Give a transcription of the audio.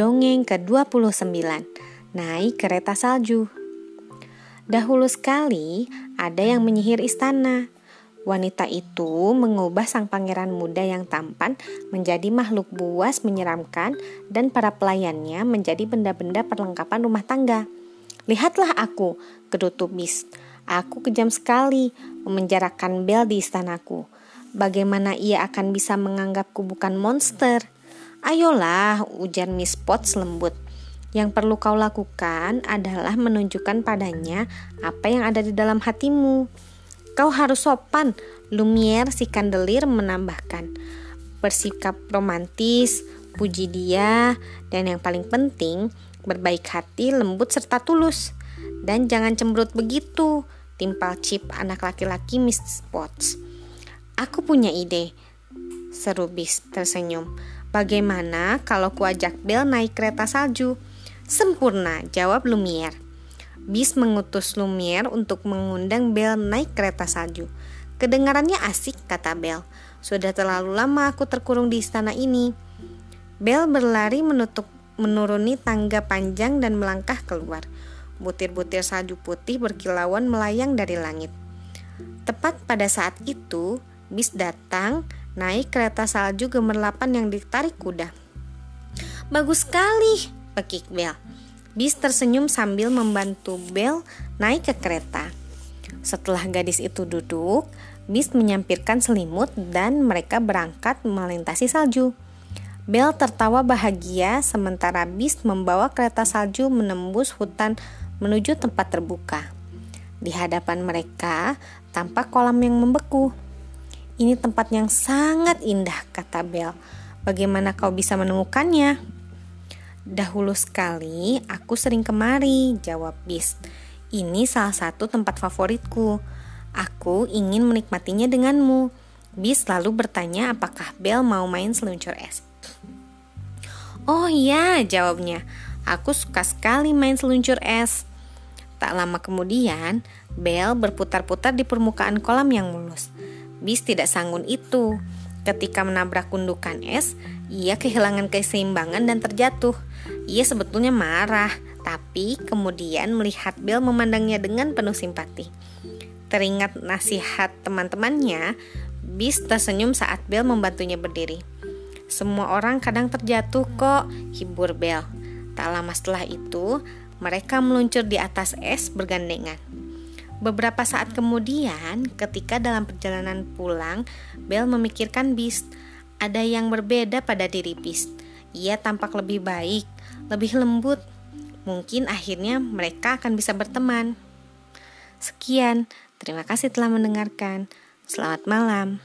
Dongeng ke-29 Naik kereta salju Dahulu sekali ada yang menyihir istana Wanita itu mengubah sang pangeran muda yang tampan menjadi makhluk buas menyeramkan dan para pelayannya menjadi benda-benda perlengkapan rumah tangga. Lihatlah aku, gerutu Bis. Aku kejam sekali memenjarakan Bel di istanaku. Bagaimana ia akan bisa menganggapku bukan monster? Ayolah, ujar Miss Potts lembut. Yang perlu kau lakukan adalah menunjukkan padanya apa yang ada di dalam hatimu. Kau harus sopan, Lumiere si kandelir menambahkan. Bersikap romantis, puji dia, dan yang paling penting, berbaik hati, lembut, serta tulus. Dan jangan cemberut begitu, timpal Chip anak laki-laki Miss Potts. Aku punya ide, seru Bis tersenyum. Bagaimana kalau kuajak Bel naik kereta salju? Sempurna, jawab Lumiere. Bis mengutus Lumiere untuk mengundang Bel naik kereta salju. Kedengarannya asik, kata Bel. Sudah terlalu lama aku terkurung di istana ini. Bel berlari menutup menuruni tangga panjang dan melangkah keluar. Butir-butir salju putih berkilauan melayang dari langit. Tepat pada saat itu, bis datang naik kereta salju gemerlapan yang ditarik kuda. Bagus sekali, pekik Bel. Bis tersenyum sambil membantu Bel naik ke kereta. Setelah gadis itu duduk, Bis menyampirkan selimut dan mereka berangkat melintasi salju. Bel tertawa bahagia sementara Bis membawa kereta salju menembus hutan menuju tempat terbuka. Di hadapan mereka tampak kolam yang membeku. Ini tempat yang sangat indah, kata Bel. Bagaimana kau bisa menemukannya? Dahulu sekali aku sering kemari, jawab Bis. Ini salah satu tempat favoritku. Aku ingin menikmatinya denganmu. Bis lalu bertanya apakah Bel mau main seluncur es. Oh iya, jawabnya. Aku suka sekali main seluncur es. Tak lama kemudian, Bel berputar-putar di permukaan kolam yang mulus. Bis tidak sanggup itu. Ketika menabrak gundukan es, ia kehilangan keseimbangan dan terjatuh. Ia sebetulnya marah, tapi kemudian melihat Bill memandangnya dengan penuh simpati. Teringat nasihat teman-temannya, Bis tersenyum saat Bill membantunya berdiri. Semua orang kadang terjatuh kok, hibur Bel. Tak lama setelah itu, mereka meluncur di atas es bergandengan. Beberapa saat kemudian, ketika dalam perjalanan pulang, Bel memikirkan Beast. Ada yang berbeda pada diri Beast. Ia tampak lebih baik, lebih lembut. Mungkin akhirnya mereka akan bisa berteman. Sekian, terima kasih telah mendengarkan. Selamat malam.